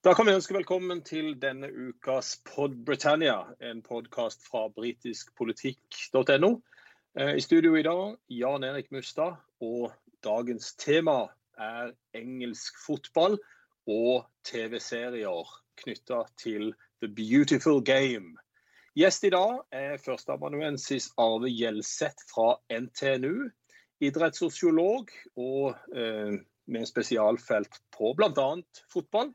Da kan vi ønske velkommen til denne ukas Pod Britannia, en podkast fra britiskpolitikk.no. Eh, I studio i dag Jan Erik Mustad, og dagens tema er engelsk fotball og TV-serier knytta til The Beautiful Game. Gjest i dag er førsteamanuensis Arve Gjelseth fra NTNU, idrettssosiolog og eh, med spesialfelt på bl.a. fotball.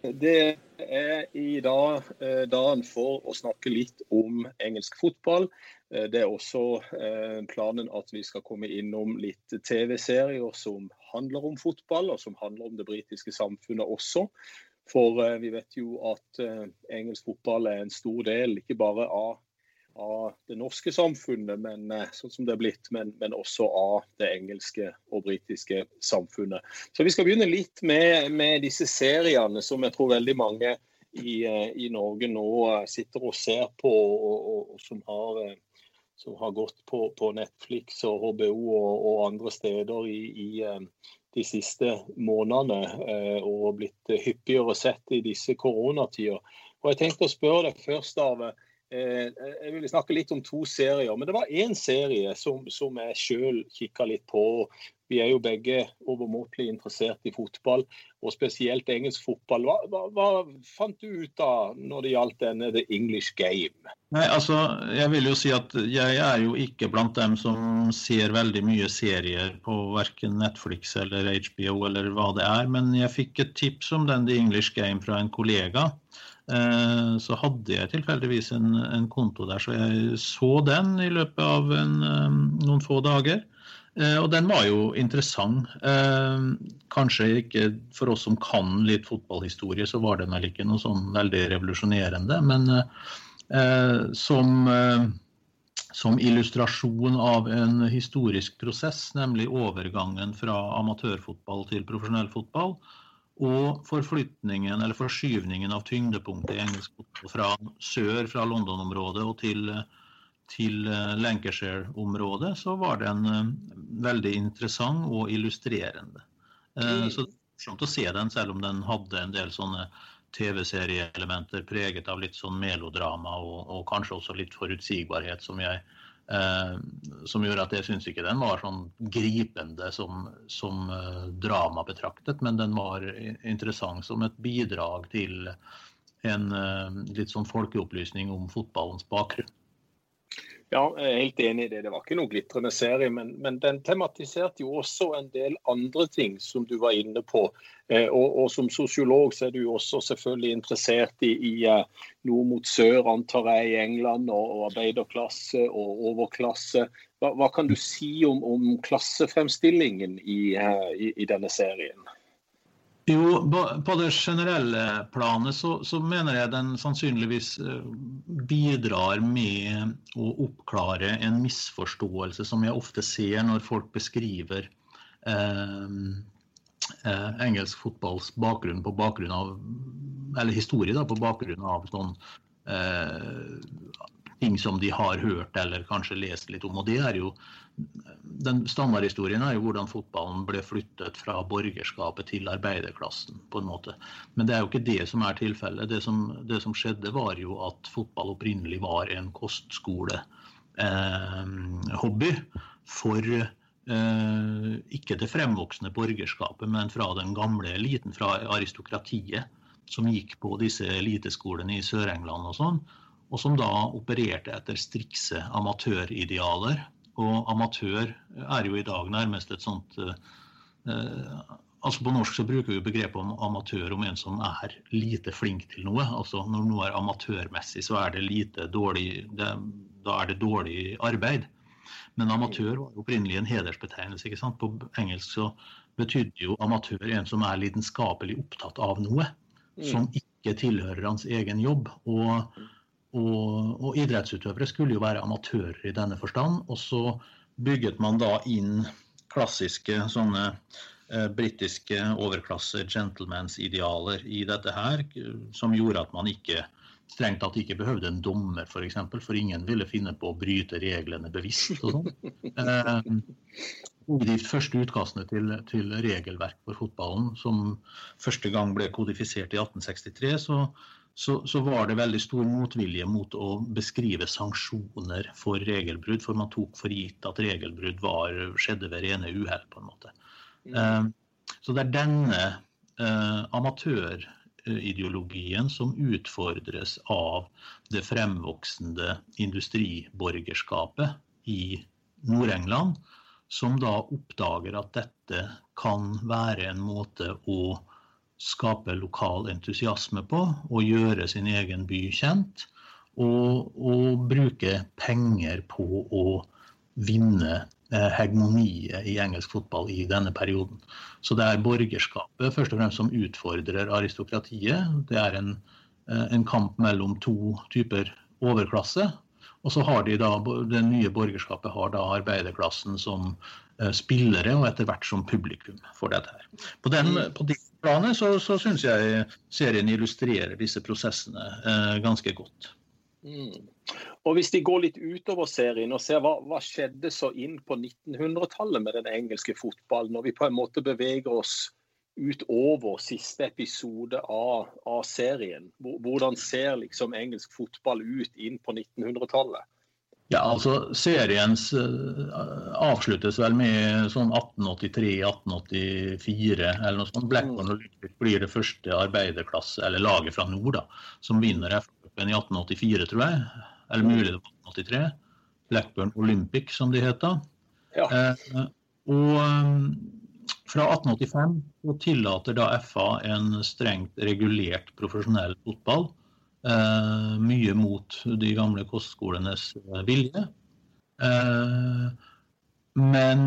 Det er i dag eh, dagen for å snakke litt om engelsk fotball. Eh, det er også eh, planen at vi skal komme innom litt TV-serier som handler om fotball, og som handler om det britiske samfunnet også. For vi vet jo at engelsk fotball er en stor del, ikke bare av, av det norske samfunnet, men, sånn som det er blitt, men, men, også av det engelske og britiske samfunnet. Så Vi skal begynne litt med, med disse seriene som jeg tror veldig mange i, i Norge nå sitter og ser på, og, og, og som har som har gått på, på Netflix og HBO og, og andre steder i, i, eh, de siste månedene, eh, og blitt hyppigere sett i disse koronatider. Og Jeg tenkte å spørre deg først, Arve. Eh, jeg ville snakke litt om to serier, men det var én serie som, som jeg sjøl kikka litt på. Vi er jo begge overmåtelig interessert i fotball, og spesielt engelsk fotball. Hva, hva, hva fant du ut av når det gjaldt denne The English Game? Nei, altså, Jeg vil jo si at jeg er jo ikke blant dem som ser veldig mye serier på verken Netflix eller HBO eller hva det er, men jeg fikk et tips om den The English Game fra en kollega. Eh, så hadde jeg tilfeldigvis en, en, konto der, så jeg så den i løpet av en, eh, noen få dager. Eh, og den var jo interessant. Kanskje ikke for oss som kan litt fotballhistorie, så var den vel ikke noe sånn veldig revolusjonerende. Men som, som illustrasjon av en historisk prosess, nemlig overgangen fra amatørfotball til profesjonell fotball, og forflytningen eller forskyvningen av tyngdepunktet i engelsk fotball fra sør, fra London-området og til til eh, Lancashire-området, så var den eh, veldig interessant og illustrerende. Eh, så det er morsomt å se den, selv om den hadde en del sånne TV-serieelementer preget av litt sånn melodrama og, og kanskje også litt forutsigbarhet, som, jeg, som gjør at jeg syns ikke den var sånn gripende som, som eh, drama betraktet, men den var interessant som et bidrag til en eh, litt sånn folkeopplysning om fotballens bakgrunn. Ja, jeg er helt enig i det. Det var ikke noen glitrende serie, men, men, den tematiserte jo også en del andre ting som du var inne på. Eh, og, og, som sosiolog så er du også selvfølgelig interessert i, i uh, noe mot sør, antar jeg, i England, og, og arbeiderklasse og overklasse. Hva, hva, kan du si om, om klassefremstillingen i, uh, i, i denne serien? Jo, på det generelle planet så, så, mener jeg den sannsynligvis eh, bidrar med å oppklare en misforståelse som jeg ofte ser når folk beskriver eh, eh, engelsk fotballs bakgrunn på bakgrunn av Eller historie da, på bakgrunn av sånn eh, ting som de har hørt eller kanskje lest litt om. Og det er jo den Standardhistorien er jo hvordan fotballen ble flyttet fra borgerskapet til arbeiderklassen. på en måte. Men det er jo ikke det som er tilfellet. Det som, det som skjedde, var jo at fotball opprinnelig var en kostskolehobby Eh, for eh, ikke det fremvoksende borgerskapet, men fra den gamle eliten, fra aristokratiet, som gikk på disse eliteskolene i Sør-England og sånn, og som da opererte etter strikse amatøridealer og amatør er jo i dag nærmest et sånt eh, altså På norsk så bruker vi begrepet om amatør om en som er lite flink til noe. altså Når noe er amatørmessig, så er det lite dårlig det, Da er det dårlig arbeid. Men amatør var opprinnelig en hedersbetegnelse. ikke sant? På engelsk så betydde jo amatør en som er lidenskapelig opptatt av noe. Mm. Som ikke tilhører hans egen jobb. Og og, og, idrettsutøvere skulle jo være amatører i denne forstand. Og så bygget man da inn klassiske sånne eh, britiske overklasse gentlemans-idealer i dette her, som gjorde at man ikke strengt tatt ikke behøvde en dommer, f.eks., for, eksempel, for ingen ville finne på å bryte reglene bevisst. og sånn. Eh, de første utkastene til, til, regelverk for fotballen, som første gang ble kodifisert i 1863, så så, så, var det veldig stor motvilje mot å beskrive sanksjoner for regelbrudd, for man tok for gitt at regelbrudd var, skjedde ved rene uhell, på en måte. Mm. Uh, så det er denne uh, amatørideologien som utfordres av det fremvoksende industriborgerskapet i Nord-England, som da oppdager at dette kan være en måte å skape lokal entusiasme på og gjøre sin egen by kjent. Og, og bruke penger på å vinne eh, hegemoniet i engelsk fotball i denne perioden. Så det er borgerskapet først og fremst som utfordrer aristokratiet. Det er en, eh, en kamp mellom to typer overklasse. Og så har de da, Det nye borgerskapet har da arbeiderklassen som eh, spillere, og etter hvert som publikum for dette. her. På, den, på de planet så, så syns jeg serien illustrerer disse prosessene eh, ganske godt. Mm. Og Hvis de går litt utover serien og ser hva, hva skjedde så inn på 1900-tallet med den engelske fotballen, når vi på en måte beveger oss utover siste episode av, av serien, hvordan ser liksom engelsk fotball ut inn på 1900-tallet? Ja, altså Seriens uh, avsluttes vel med sånn 1883-1884 eller noe sånt. Blackburn Olympic blir det første arbeiderklasse, eller laget fra nord, da, som vinner FA-cupen i 1884, tror jeg. Eller mulig det var 1883. Blackburn Olympic, som de heter. Ja. Eh, og um, fra 1885 så tillater da FA en strengt regulert profesjonell fotball Eh, mye mot de gamle kostskolenes eh, vilje. Eh, men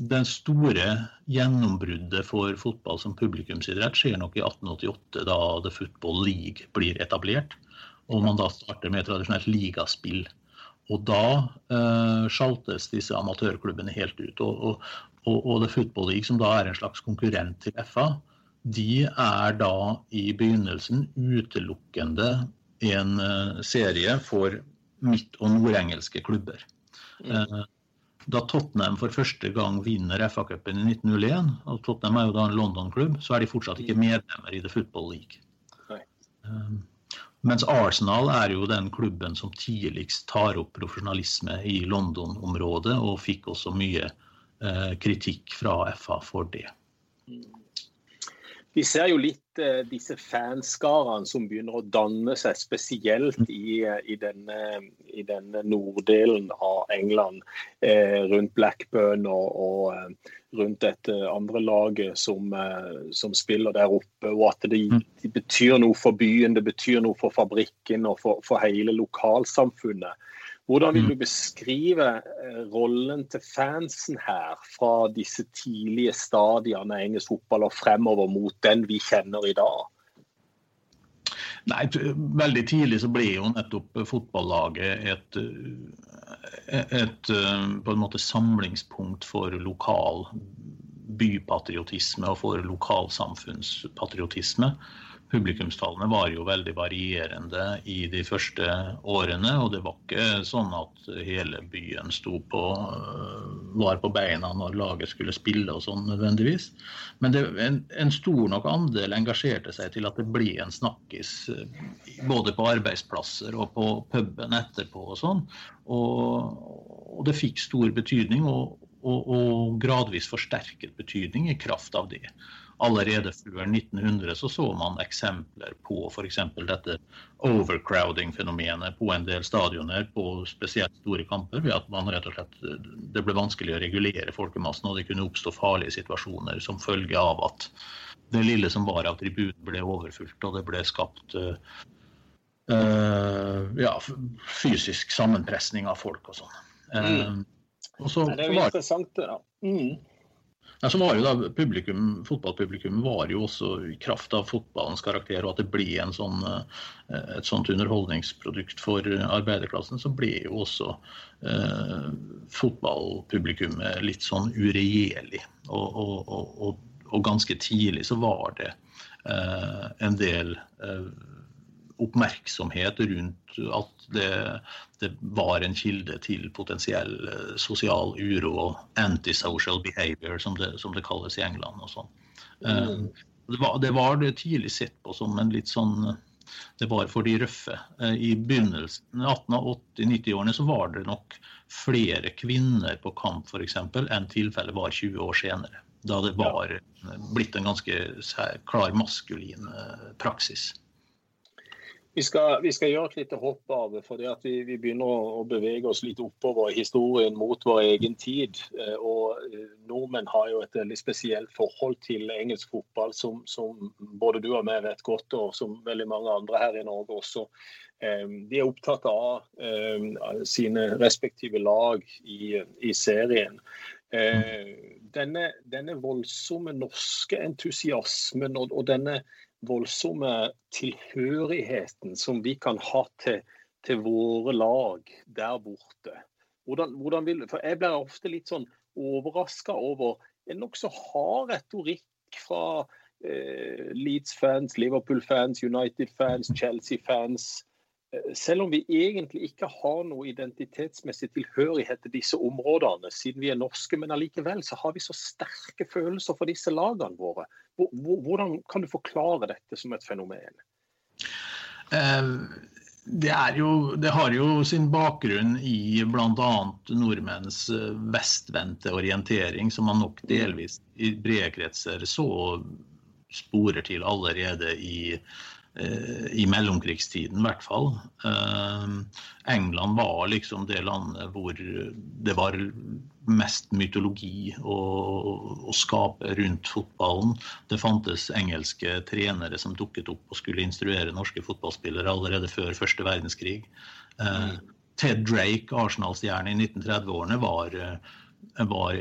den store gjennombruddet for fotball som publikumsidrett skjer nok i 1888, da The Football League blir etablert. Og man da starter med tradisjonelt ligaspill. Og da eh, sjaltes disse amatørklubbene helt ut. Og, og, og, og, The Football League, som da er en slags konkurrent til FA, de er da i begynnelsen utelukkende en uh, serie for midt- og nordengelske klubber. Uh, da Tottenham for første gang vinner FA-cupen i 1901, og Tottenham er jo da en London-klubb, så er de fortsatt ikke medlemmer i The Football League. Uh, mens Arsenal er jo den klubben som tidligst tar opp profesjonalisme i London-området, og fikk også mye kritikk fra FA for det. Mm. Vi ser jo litt eh, disse fanskarene som begynner å danne seg, spesielt i, i, denne, i denne, norddelen av England, eh, rundt Blackburn og, og eh, rundt dette andre laget som, eh, som, spiller der oppe. Og at det det, betyr noe for byen, det betyr noe for fabrikken og for, for hele lokalsamfunnet. Hvordan vil mm. du beskrive eh, rollen til fansen her, fra disse tidlige stadiene av engelsk fotball og fremover mot den vi kjenner i dag? Nei, Veldig tidlig så ble jo nettopp fotballaget et, et, et på en måte samlingspunkt for lokal bypatriotisme og for lokalsamfunnspatriotisme publikumstallene var jo veldig varierende i de første årene. Og det var ikke sånn at hele byen på, øh, var på beina når laget skulle spille og sånn nødvendigvis. Men det, en, en, stor nok andel engasjerte seg til at det ble en snakkis øh, både på arbeidsplasser og på puben etterpå og sånn. Og, og det fikk stor betydning. og og, og, gradvis forsterket betydning i kraft av det allerede før 1900 så, så man eksempler på f.eks. dette overcrowding-fenomenet på en del stadioner på spesielt store kamper. ved at man rett og slett, Det ble vanskelig å regulere folkemassen, og det kunne oppstå farlige situasjoner som følge av at det lille som var av tribun, ble overfylt, og det ble skapt uh, ja, fysisk sammenpresning av folk og sånn. Uh, mm. og så, det er jo interessant, da. Mm. Ja, så var jo da publikum, Fotballpublikum var jo også i kraft av fotballens karakter, og at det ble en sånn, eh, et sånt underholdningsprodukt for arbeiderklassen, så ble jo også eh, fotballpublikummet litt sånn uregjerlig. Og, og, og, og, ganske tidlig så var det eh, en del eh, oppmerksomhet rundt at det, det, var en kilde til potensiell eh, sosial uro og antisocial behavior, som det, som det kalles i England. og sånn. Mm. Det, var, det var det tidlig sett på som en litt sånn det var for de røffe. Eh, I begynnelsen, 1880-90-årene, så var det nok flere kvinner på kamp for eksempel, enn tilfellet var 20 år senere. Da det var blitt en ganske klar maskulin praksis. Vi skal, vi skal, gjøre et lite hopp av det, fordi vi, vi, begynner å, bevege oss litt oppover i historien mot vår egen tid. Eh, og eh, Nordmenn har jo et veldig spesielt forhold til engelsk fotball, som, som både du og jeg vet godt, og som veldig mange andre her i Norge også. Eh, de er opptatt av sine respektive lag i, i serien. Denne, denne, voldsomme norske entusiasmen og, og denne voldsomme tilhørigheten som vi kan ha til, til våre lag der borte. Hvordan, hvordan vil, for Jeg blir ofte litt sånn overraska over en nokså hard retorikk fra eh, Leeds-fans, Liverpool-fans, United-fans, Chelsea-fans selv om vi egentlig ikke har noe identitetsmessig tilhørighet til disse områdene, siden vi er norske, men allikevel så har vi så sterke følelser for disse lagene våre. Hvordan kan du forklare dette som et fenomen? Eh, det, jo, det har jo sin bakgrunn i bl.a. nordmenns eh, vestvendte orientering, som man nok delvis i brede kretser så sporer til allerede i Eh, i mellomkrigstiden i hvert fall. Eh, England var liksom det landet hvor det var mest mytologi å, å, skape rundt fotballen. Det fantes engelske trenere som dukket opp og skulle instruere norske fotballspillere allerede før første verdenskrig. Eh, Ted Drake, Arsenal-stjerne i 1930-årene, var, var,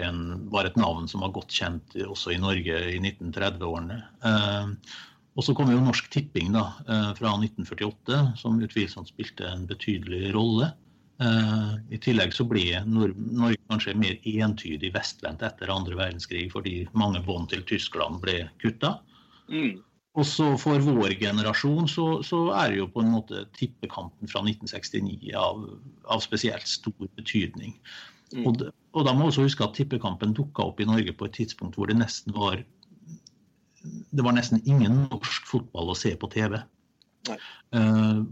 var, et navn som var godt kjent også i Norge i 1930-årene. Og så kom jo Norsk Tipping da, eh, fra 1948, som utvilsomt spilte en betydelig rolle. Eh, I tillegg så ble Norge kanskje mer entydig vestvendt etter andre verdenskrig fordi mange bånd til Tyskland ble kutta. Mm. Og så for vår generasjon så, så, er jo på en måte tippekampen fra 1969 av, av spesielt stor betydning. Mm. Og, og, da må vi også huske at tippekampen dukka opp i Norge på et tidspunkt hvor det nesten var det var nesten ingen norsk fotball å se på TV. Uh,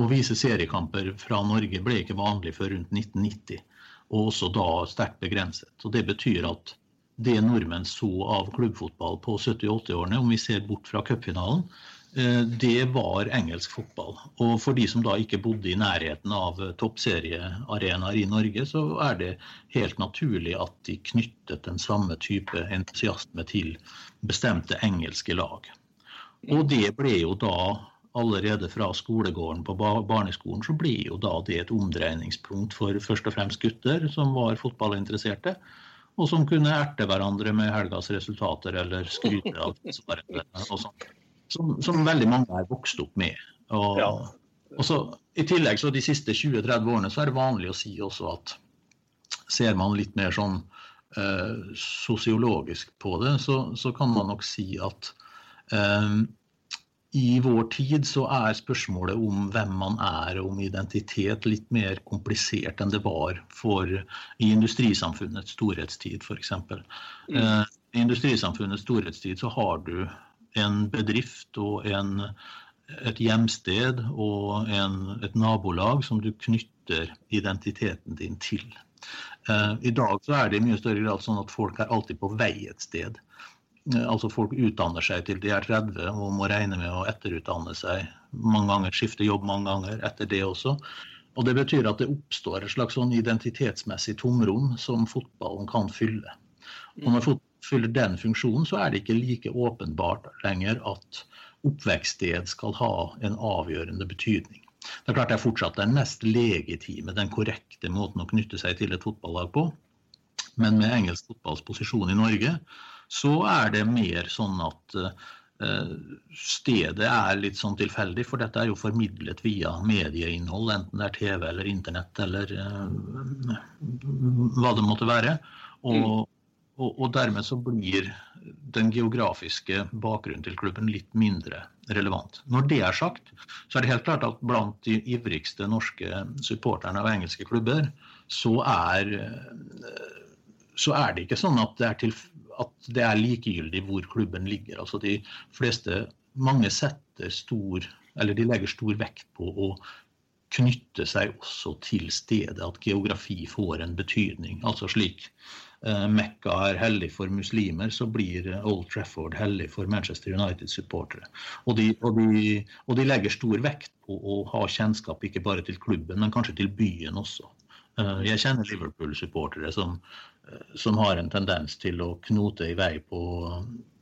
å vise seriekamper fra Norge ble ikke vanlig før rundt 1990, og også da sterkt begrenset. Og Det betyr at det nordmenn så av klubbfotball på 70- og 80-årene, om vi ser bort fra cupfinalen, Eh, det var engelsk fotball. Og for de som da ikke bodde i nærheten av eh, toppseriearenaer i Norge, så er det helt naturlig at de knyttet den samme type entusiasme til bestemte engelske lag. Og det ble jo da allerede fra skolegården på barneskolen så ble jo da det et omdreiningspunkt for først og fremst gutter som var fotballinteresserte, og som kunne erte hverandre med helgas resultater eller skryte av svaret og sånt som, som, veldig mange er vokst opp med. Og, ja. og så, I tillegg så de siste 20-30 årene så er det vanlig å si også at ser man litt mer sånn eh, sosiologisk på det, så, så, kan man nok si at eh, i vår tid så er spørsmålet om hvem man er og om identitet litt mer komplisert enn det var for i industrisamfunnets storhetstid f.eks. Mm. Eh, I industrisamfunnets storhetstid så har du en bedrift og en, et hjemsted og en, et nabolag som du knytter identiteten din til. Eh, I dag så er det i mye større grad sånn at folk er alltid på vei et sted. Eh, altså Folk utdanner seg til de er 30 og må regne med å etterutdanne seg mange ganger, skifte jobb mange ganger etter det også. Og Det betyr at det oppstår et slags sånn identitetsmessig tomrom som fotballen kan fylle. Og når fot fyller den funksjonen, så er det ikke like åpenbart lenger at oppvekststed skal ha en avgjørende betydning. Det er klart det er fortsatt den mest legitime, den korrekte måten å knytte seg til et fotballag på. Men med engelsk fotballs posisjon i Norge, så er det mer sånn at uh, stedet er litt sånn tilfeldig, for dette er jo formidlet via medieinnhold, enten det er TV eller internett eller uh, hva det måtte være. Og, mm. Og, og, dermed så blir den geografiske bakgrunnen til klubben litt mindre relevant. Når det er sagt, så er det helt klart at blant de ivrigste norske supporterne av engelske klubber, så er, så er det ikke sånn at det er, til, at det er likegyldig hvor klubben ligger. Altså de fleste, mange setter stor, eller de legger stor vekt på å knytte seg også til stedet, at geografi får en betydning. Altså slik Eh, Mekka er hellig for muslimer, så blir Old Trafford hellig for Manchester United-supportere. Og, og, og, de legger stor vekt på å ha kjennskap ikke bare til klubben, men kanskje til byen også. Eh, jeg kjenner Liverpool-supportere som som har en tendens til å knote i vei på,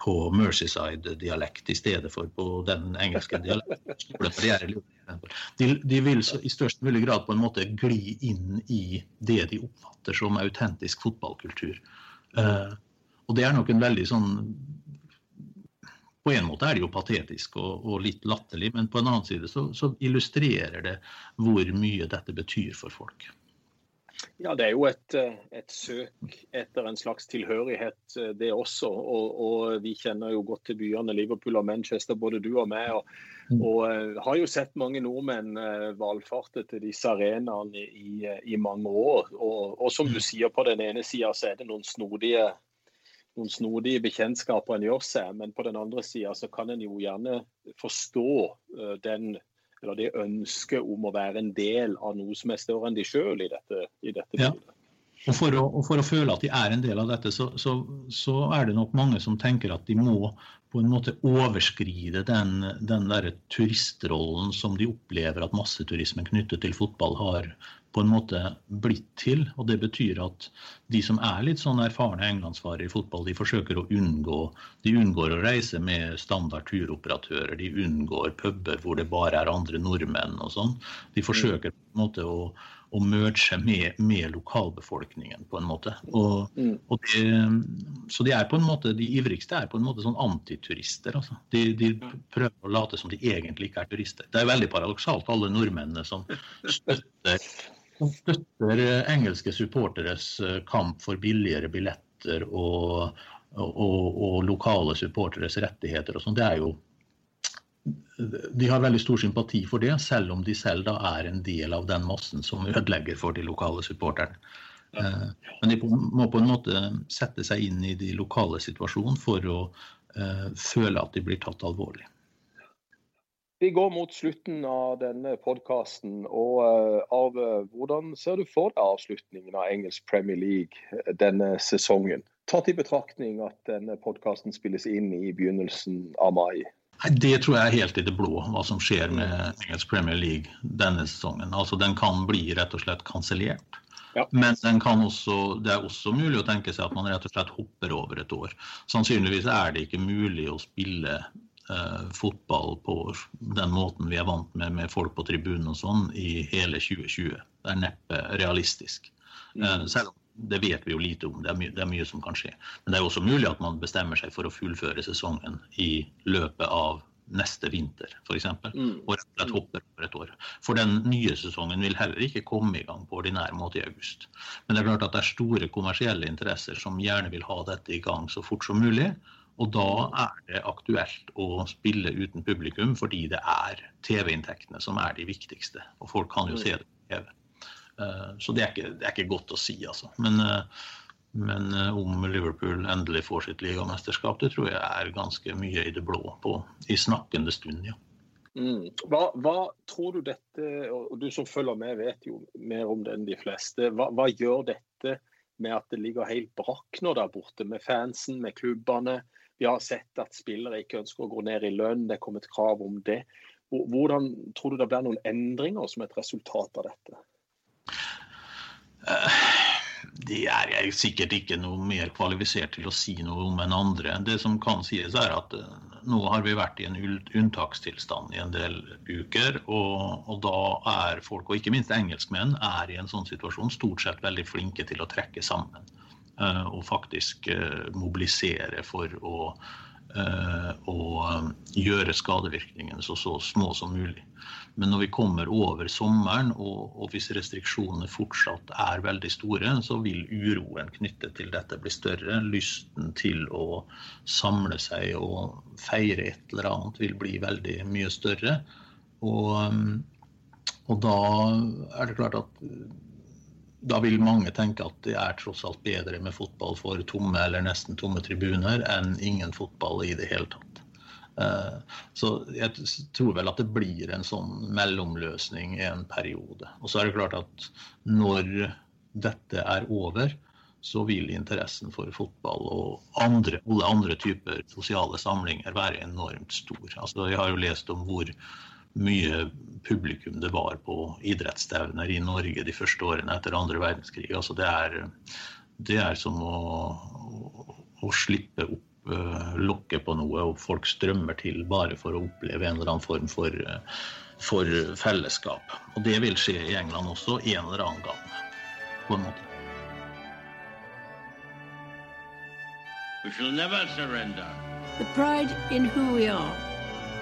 på Mercyside-dialekt i stedet for på den engelske dialekten. De, de vil i størst mulig grad på en måte gli inn i det de oppfatter som autentisk fotballkultur. Eh, og det er nok en veldig sånn På en måte er det jo patetisk og, og litt latterlig, men på en annen side så, så illustrerer det hvor mye dette betyr for folk. Ja, Det er jo et, eh, et, søk etter en slags tilhørighet, eh, det også. Og, og, Vi kjenner jo godt til byene Liverpool og Manchester, både du og meg. Og, mm. og uh, har jo sett mange nordmenn valfarte til disse arenaene i, i, mange år. Og, og, som du sier, på den ene sida så er det noen snodige, noen snodige bekjentskaper en gjør seg, men på den andre sida så kan en jo gjerne forstå den eller det ønsket om å være en del av noe som er større enn de sjøl i dette, i dette ja. Og for, å, og for, å, føle at de er en del av dette, så, så, så, er det nok mange som tenker at de må på en måte overskride den, den der turistrollen som de opplever at masseturismen knyttet til fotball har på en måte blitt til. og Det betyr at de som er litt sånn erfarne englandsfarere i fotball, de forsøker å unngå de unngår å reise med standard turoperatører. De unngår puber hvor det bare er andre nordmenn og sånn. De forsøker på en måte å, å merge med, med, lokalbefolkningen på en måte. Og, mm. og det, så de er på en måte, de ivrigste er på en måte sånn antiturister. Altså. De, de, prøver å late som de egentlig ikke er turister. Det er veldig paradoksalt, alle nordmennene som støtter som støtter eh, engelske supporteres eh, kamp for billigere billetter og, og, og lokale supporteres rettigheter. og sånn, det er jo de har veldig stor sympati for det, selv om de selv da er en del av den massen som ødelegger for de lokale supporterne. Eh, men de må på en måte sette seg inn i de lokale situasjonen for å føle at de blir tatt alvorlig. Vi går mot slutten av denne podkasten. Og uh, hvordan ser du for deg avslutningen av engelsk Premier League denne sesongen? Tatt i betraktning at denne podkasten spilles inn i begynnelsen av mai. Det tror jeg er helt i det blå, hva som skjer med engelsk Premier League denne sesongen. Altså, Den kan bli rett og slett kansellert. Ja. Men også, det er også mulig å tenke seg at man rett og slett hopper over et år. Sannsynligvis er det ikke mulig å spille eh, fotball på den måten vi er vant med, med folk på tribunen og sånn, i hele 2020. Det er neppe realistisk. Eh, mm. selv om det vet vi jo lite om, det er, mye, det er, mye, som kan skje. Men det er også mulig at man bestemmer seg for å fullføre sesongen i løpet av neste vinter, f.eks. Mm. Og rett og slett hopper over et år. For den nye sesongen vil heller ikke komme i gang på ordinær måte i august. Men det er klart at det er store kommersielle interesser som gjerne vil ha dette i gang så fort som mulig. Og da er det aktuelt å spille uten publikum, fordi det er TV-inntektene som er de viktigste. Og folk kan jo mm. se det på TV. Eh, så det er, ikke, det er ikke, godt å si, altså. Men, eh, men, eh, om Liverpool endelig får sitt ligamesterskap, det tror jeg er ganske mye i det blå på, i snakkende stund, ja. Mm. Hva, hva, tror du dette, og du som følger med vet jo mer om det enn de fleste, hva, hva gjør dette med at det ligger helt brakk nå der borte, med fansen, med klubbene? Vi har sett at spillere ikke ønsker å gå ned i lønn, det er kommet krav om det. Hvordan tror du det blir noen endringer som et resultat av dette? Uh, det er jeg sikkert ikke noe mer kvalifisert til å si noe om enn andre. Det som kan sies, er at uh, nå har vi vært i en unntakstilstand i en del uker. Og, og, da er folk, og ikke minst engelskmenn, er i en sånn situasjon stort sett veldig flinke til å trekke sammen. og faktisk mobilisere for å, å gjøre skadevirkningene så, så små som mulig. Men når vi kommer over sommeren, og, og, hvis restriksjonene fortsatt er veldig store, så vil uroen knyttet til dette bli større. Lysten til å samle seg og feire et eller annet vil bli veldig mye større. Og, og da er det klart at da vil mange tenke at det er tross alt bedre med fotball for tomme eller nesten tomme tribuner enn ingen fotball i det hele tatt. Eh, så jeg tror vel at det blir en sånn mellomløsning i en periode. Og så er det klart at når dette er over, så vil interessen for fotball og andre, alle andre typer sosiale samlinger være enormt stor. Altså, jeg har jo lest om hvor mye publikum det var på idrettsstevner i Norge de første årene etter andre verdenskrig. Altså, det, er, det er som å, å, å slippe opp Eh, lokke på noe, og folk strømmer til bare for å oppleve en eller annen form for, eh, for fellesskap. Og det vil skje i England også en eller annen gang. på en måte. We shall never surrender. The pride in who we are